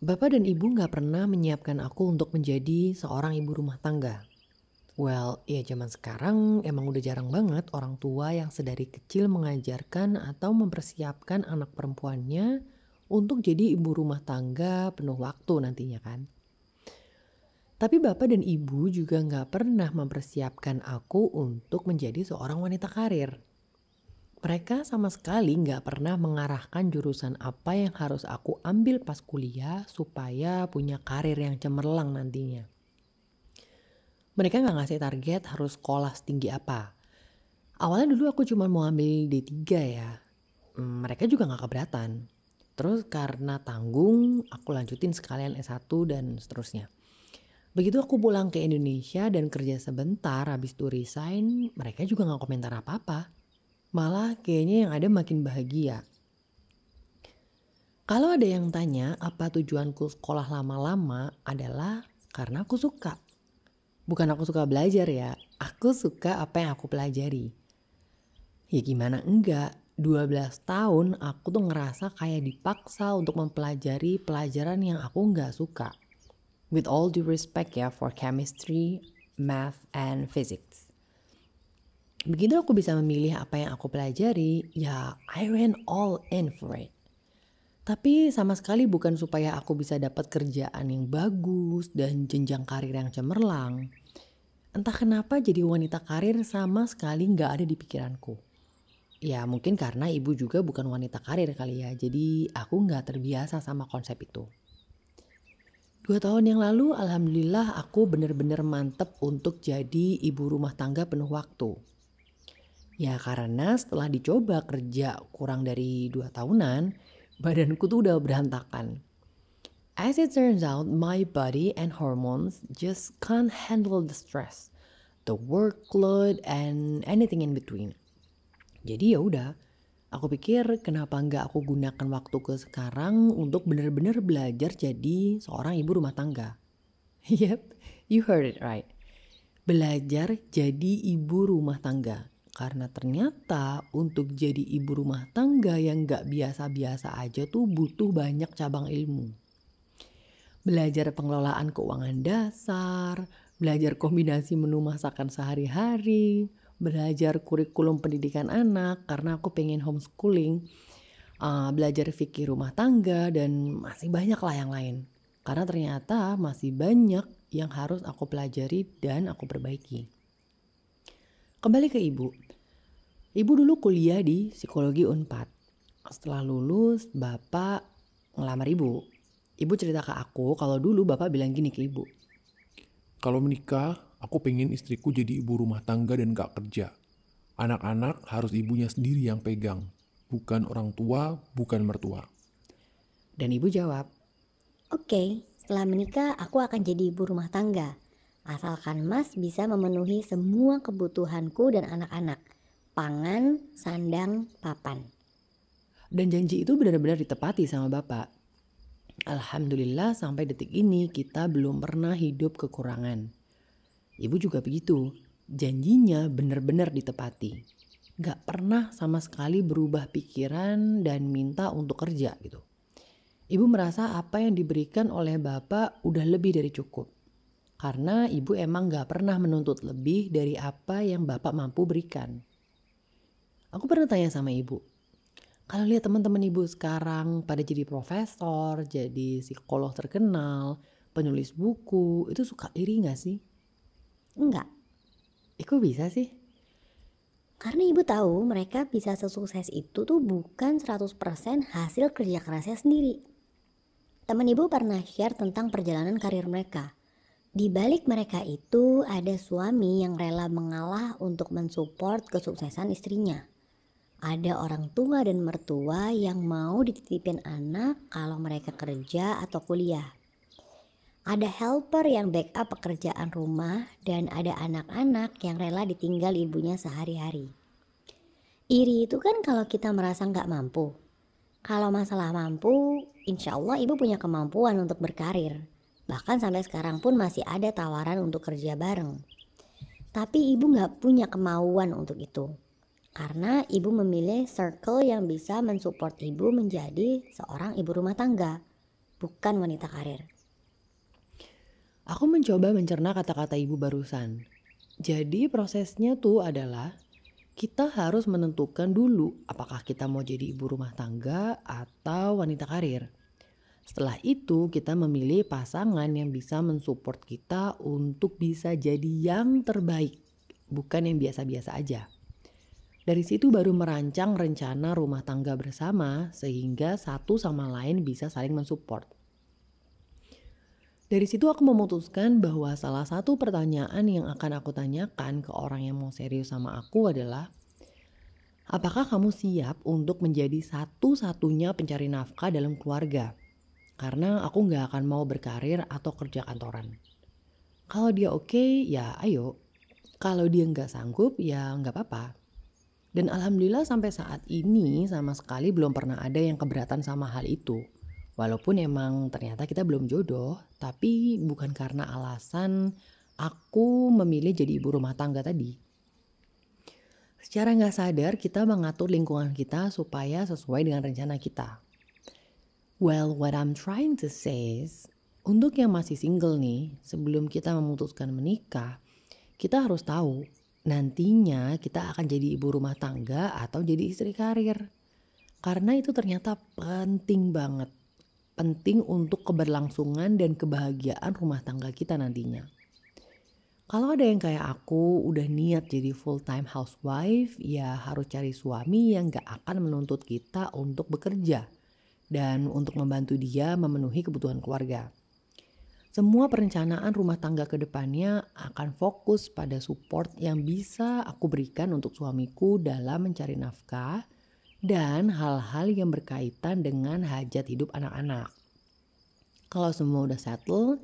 Bapak dan ibu nggak pernah menyiapkan aku untuk menjadi seorang ibu rumah tangga. Well, ya zaman sekarang emang udah jarang banget orang tua yang sedari kecil mengajarkan atau mempersiapkan anak perempuannya untuk jadi ibu rumah tangga penuh waktu nantinya kan. Tapi bapak dan ibu juga nggak pernah mempersiapkan aku untuk menjadi seorang wanita karir. Mereka sama sekali nggak pernah mengarahkan jurusan apa yang harus aku ambil pas kuliah supaya punya karir yang cemerlang nantinya. Mereka nggak ngasih target harus sekolah setinggi apa. Awalnya dulu aku cuma mau ambil D3 ya. Hmm, mereka juga nggak keberatan. Terus karena tanggung, aku lanjutin sekalian S1 dan seterusnya. Begitu aku pulang ke Indonesia dan kerja sebentar habis itu resign, mereka juga gak komentar apa-apa. Malah kayaknya yang ada makin bahagia. Kalau ada yang tanya apa tujuanku sekolah lama-lama adalah karena aku suka. Bukan aku suka belajar ya, aku suka apa yang aku pelajari. Ya gimana enggak, 12 tahun aku tuh ngerasa kayak dipaksa untuk mempelajari pelajaran yang aku nggak suka with all due respect ya for chemistry, math, and physics. Begitu aku bisa memilih apa yang aku pelajari, ya I went all in for it. Tapi sama sekali bukan supaya aku bisa dapat kerjaan yang bagus dan jenjang karir yang cemerlang. Entah kenapa jadi wanita karir sama sekali nggak ada di pikiranku. Ya mungkin karena ibu juga bukan wanita karir kali ya, jadi aku nggak terbiasa sama konsep itu. Dua tahun yang lalu alhamdulillah aku benar-benar mantep untuk jadi ibu rumah tangga penuh waktu. Ya karena setelah dicoba kerja kurang dari dua tahunan, badanku tuh udah berantakan. As it turns out, my body and hormones just can't handle the stress, the workload, and anything in between. Jadi ya udah, Aku pikir kenapa nggak aku gunakan waktu ke sekarang untuk benar-benar belajar jadi seorang ibu rumah tangga. Yep, you heard it right. Belajar jadi ibu rumah tangga. Karena ternyata untuk jadi ibu rumah tangga yang nggak biasa-biasa aja tuh butuh banyak cabang ilmu. Belajar pengelolaan keuangan dasar, belajar kombinasi menu masakan sehari-hari, belajar kurikulum pendidikan anak karena aku pengen homeschooling, uh, belajar fikih rumah tangga dan masih banyak lah yang lain. Karena ternyata masih banyak yang harus aku pelajari dan aku perbaiki. Kembali ke ibu. Ibu dulu kuliah di psikologi Unpad. Setelah lulus, bapak ngelamar ibu. Ibu cerita ke aku kalau dulu bapak bilang gini ke ibu. Kalau menikah, Aku pengen istriku jadi ibu rumah tangga dan gak kerja. Anak-anak harus ibunya sendiri yang pegang, bukan orang tua, bukan mertua. Dan ibu jawab, Oke, okay, setelah menikah aku akan jadi ibu rumah tangga. Asalkan mas bisa memenuhi semua kebutuhanku dan anak-anak. Pangan, sandang, papan. Dan janji itu benar-benar ditepati sama bapak. Alhamdulillah sampai detik ini kita belum pernah hidup kekurangan. Ibu juga begitu, janjinya benar-benar ditepati. Gak pernah sama sekali berubah pikiran dan minta untuk kerja gitu. Ibu merasa apa yang diberikan oleh bapak udah lebih dari cukup. Karena ibu emang gak pernah menuntut lebih dari apa yang bapak mampu berikan. Aku pernah tanya sama ibu, kalau lihat teman-teman ibu sekarang pada jadi profesor, jadi psikolog terkenal, penulis buku, itu suka iri gak sih? Enggak. Iku eh, bisa sih? Karena ibu tahu mereka bisa sesukses itu tuh bukan 100% hasil kerja kerasnya sendiri. Teman ibu pernah share tentang perjalanan karir mereka. Di balik mereka itu ada suami yang rela mengalah untuk mensupport kesuksesan istrinya. Ada orang tua dan mertua yang mau dititipin anak kalau mereka kerja atau kuliah. Ada helper yang backup pekerjaan rumah dan ada anak-anak yang rela ditinggal ibunya sehari-hari. Iri itu kan kalau kita merasa nggak mampu. Kalau masalah mampu, insya Allah ibu punya kemampuan untuk berkarir. Bahkan sampai sekarang pun masih ada tawaran untuk kerja bareng. Tapi ibu nggak punya kemauan untuk itu. Karena ibu memilih circle yang bisa mensupport ibu menjadi seorang ibu rumah tangga bukan wanita karir. Aku mencoba mencerna kata-kata ibu barusan. Jadi prosesnya tuh adalah kita harus menentukan dulu apakah kita mau jadi ibu rumah tangga atau wanita karir. Setelah itu kita memilih pasangan yang bisa mensupport kita untuk bisa jadi yang terbaik, bukan yang biasa-biasa aja. Dari situ baru merancang rencana rumah tangga bersama sehingga satu sama lain bisa saling mensupport. Dari situ aku memutuskan bahwa salah satu pertanyaan yang akan aku tanyakan ke orang yang mau serius sama aku adalah Apakah kamu siap untuk menjadi satu-satunya pencari nafkah dalam keluarga? Karena aku gak akan mau berkarir atau kerja kantoran. Kalau dia oke, okay, ya ayo. Kalau dia nggak sanggup, ya nggak apa-apa. Dan alhamdulillah sampai saat ini sama sekali belum pernah ada yang keberatan sama hal itu. Walaupun emang ternyata kita belum jodoh, tapi bukan karena alasan aku memilih jadi ibu rumah tangga tadi. Secara nggak sadar kita mengatur lingkungan kita supaya sesuai dengan rencana kita. Well, what I'm trying to say is, untuk yang masih single nih, sebelum kita memutuskan menikah, kita harus tahu nantinya kita akan jadi ibu rumah tangga atau jadi istri karir. Karena itu ternyata penting banget. Penting untuk keberlangsungan dan kebahagiaan rumah tangga kita nantinya. Kalau ada yang kayak aku udah niat jadi full time housewife, ya harus cari suami yang gak akan menuntut kita untuk bekerja dan untuk membantu dia memenuhi kebutuhan keluarga. Semua perencanaan rumah tangga ke depannya akan fokus pada support yang bisa aku berikan untuk suamiku dalam mencari nafkah dan hal-hal yang berkaitan dengan hajat hidup anak-anak. Kalau semua udah settle,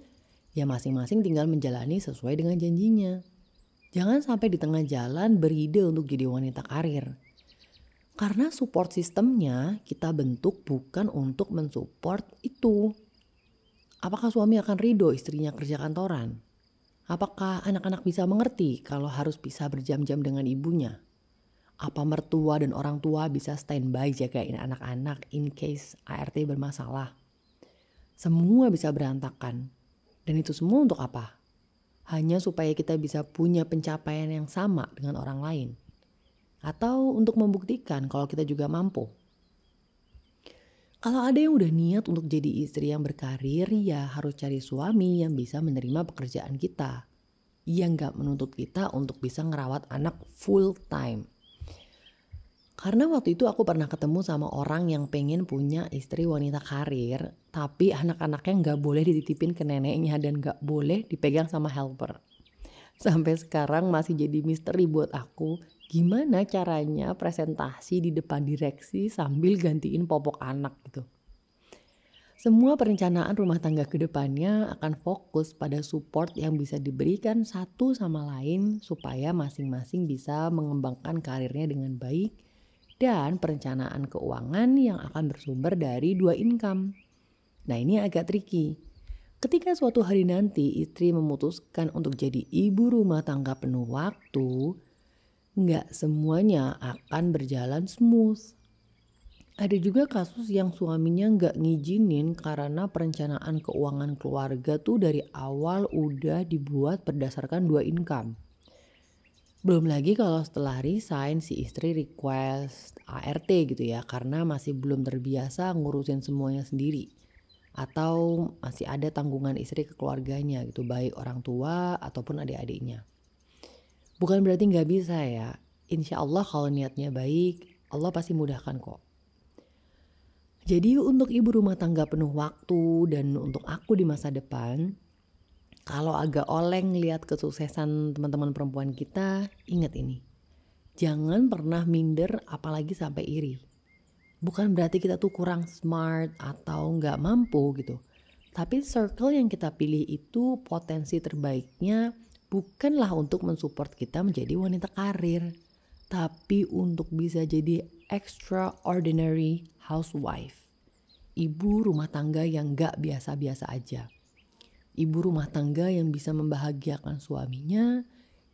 ya masing-masing tinggal menjalani sesuai dengan janjinya. Jangan sampai di tengah jalan beride untuk jadi wanita karir. Karena support sistemnya kita bentuk bukan untuk mensupport itu, Apakah suami akan ridho istrinya kerja kantoran? Apakah anak-anak bisa mengerti kalau harus bisa berjam-jam dengan ibunya? Apa mertua dan orang tua bisa standby jagain anak-anak in case ART bermasalah? Semua bisa berantakan. Dan itu semua untuk apa? Hanya supaya kita bisa punya pencapaian yang sama dengan orang lain. Atau untuk membuktikan kalau kita juga mampu. Kalau ada yang udah niat untuk jadi istri yang berkarir, ya harus cari suami yang bisa menerima pekerjaan kita. Yang gak menuntut kita untuk bisa ngerawat anak full time. Karena waktu itu aku pernah ketemu sama orang yang pengen punya istri wanita karir, tapi anak-anaknya gak boleh dititipin ke neneknya dan gak boleh dipegang sama helper. Sampai sekarang masih jadi misteri buat aku gimana caranya presentasi di depan direksi sambil gantiin popok anak gitu. Semua perencanaan rumah tangga ke depannya akan fokus pada support yang bisa diberikan satu sama lain supaya masing-masing bisa mengembangkan karirnya dengan baik dan perencanaan keuangan yang akan bersumber dari dua income. Nah ini agak tricky. Ketika suatu hari nanti istri memutuskan untuk jadi ibu rumah tangga penuh waktu, nggak semuanya akan berjalan smooth. Ada juga kasus yang suaminya nggak ngizinin karena perencanaan keuangan keluarga tuh dari awal udah dibuat berdasarkan dua income. Belum lagi kalau setelah resign si istri request ART gitu ya karena masih belum terbiasa ngurusin semuanya sendiri. Atau masih ada tanggungan istri ke keluarganya gitu baik orang tua ataupun adik-adiknya. Bukan berarti nggak bisa ya. Insya Allah kalau niatnya baik, Allah pasti mudahkan kok. Jadi untuk ibu rumah tangga penuh waktu dan untuk aku di masa depan, kalau agak oleng lihat kesuksesan teman-teman perempuan kita, ingat ini. Jangan pernah minder apalagi sampai iri. Bukan berarti kita tuh kurang smart atau nggak mampu gitu. Tapi circle yang kita pilih itu potensi terbaiknya bukanlah untuk mensupport kita menjadi wanita karir, tapi untuk bisa jadi extraordinary housewife. Ibu rumah tangga yang gak biasa-biasa aja. Ibu rumah tangga yang bisa membahagiakan suaminya,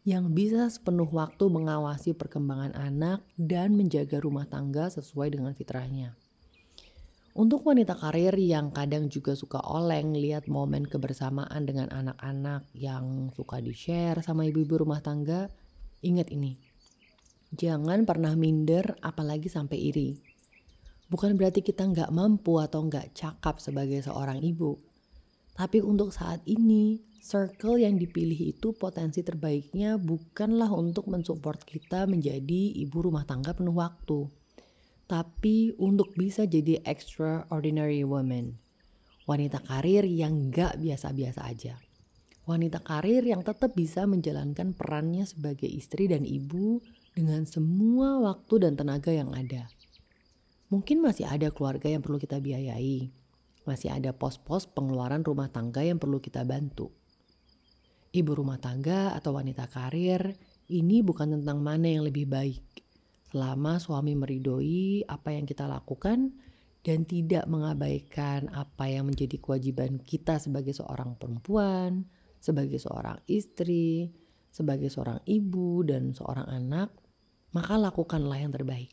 yang bisa sepenuh waktu mengawasi perkembangan anak dan menjaga rumah tangga sesuai dengan fitrahnya. Untuk wanita karir yang kadang juga suka oleng lihat momen kebersamaan dengan anak-anak yang suka di-share sama ibu-ibu rumah tangga, ingat ini. Jangan pernah minder apalagi sampai iri. Bukan berarti kita nggak mampu atau nggak cakap sebagai seorang ibu. Tapi untuk saat ini, circle yang dipilih itu potensi terbaiknya bukanlah untuk mensupport kita menjadi ibu rumah tangga penuh waktu tapi untuk bisa jadi extraordinary woman. Wanita karir yang gak biasa-biasa aja. Wanita karir yang tetap bisa menjalankan perannya sebagai istri dan ibu dengan semua waktu dan tenaga yang ada. Mungkin masih ada keluarga yang perlu kita biayai. Masih ada pos-pos pengeluaran rumah tangga yang perlu kita bantu. Ibu rumah tangga atau wanita karir ini bukan tentang mana yang lebih baik selama suami meridoi apa yang kita lakukan dan tidak mengabaikan apa yang menjadi kewajiban kita sebagai seorang perempuan, sebagai seorang istri, sebagai seorang ibu dan seorang anak, maka lakukanlah yang terbaik.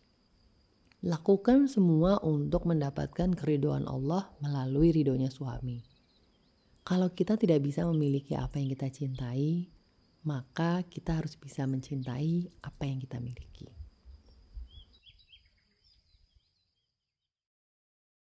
Lakukan semua untuk mendapatkan keridoan Allah melalui ridhonya suami. Kalau kita tidak bisa memiliki apa yang kita cintai, maka kita harus bisa mencintai apa yang kita miliki.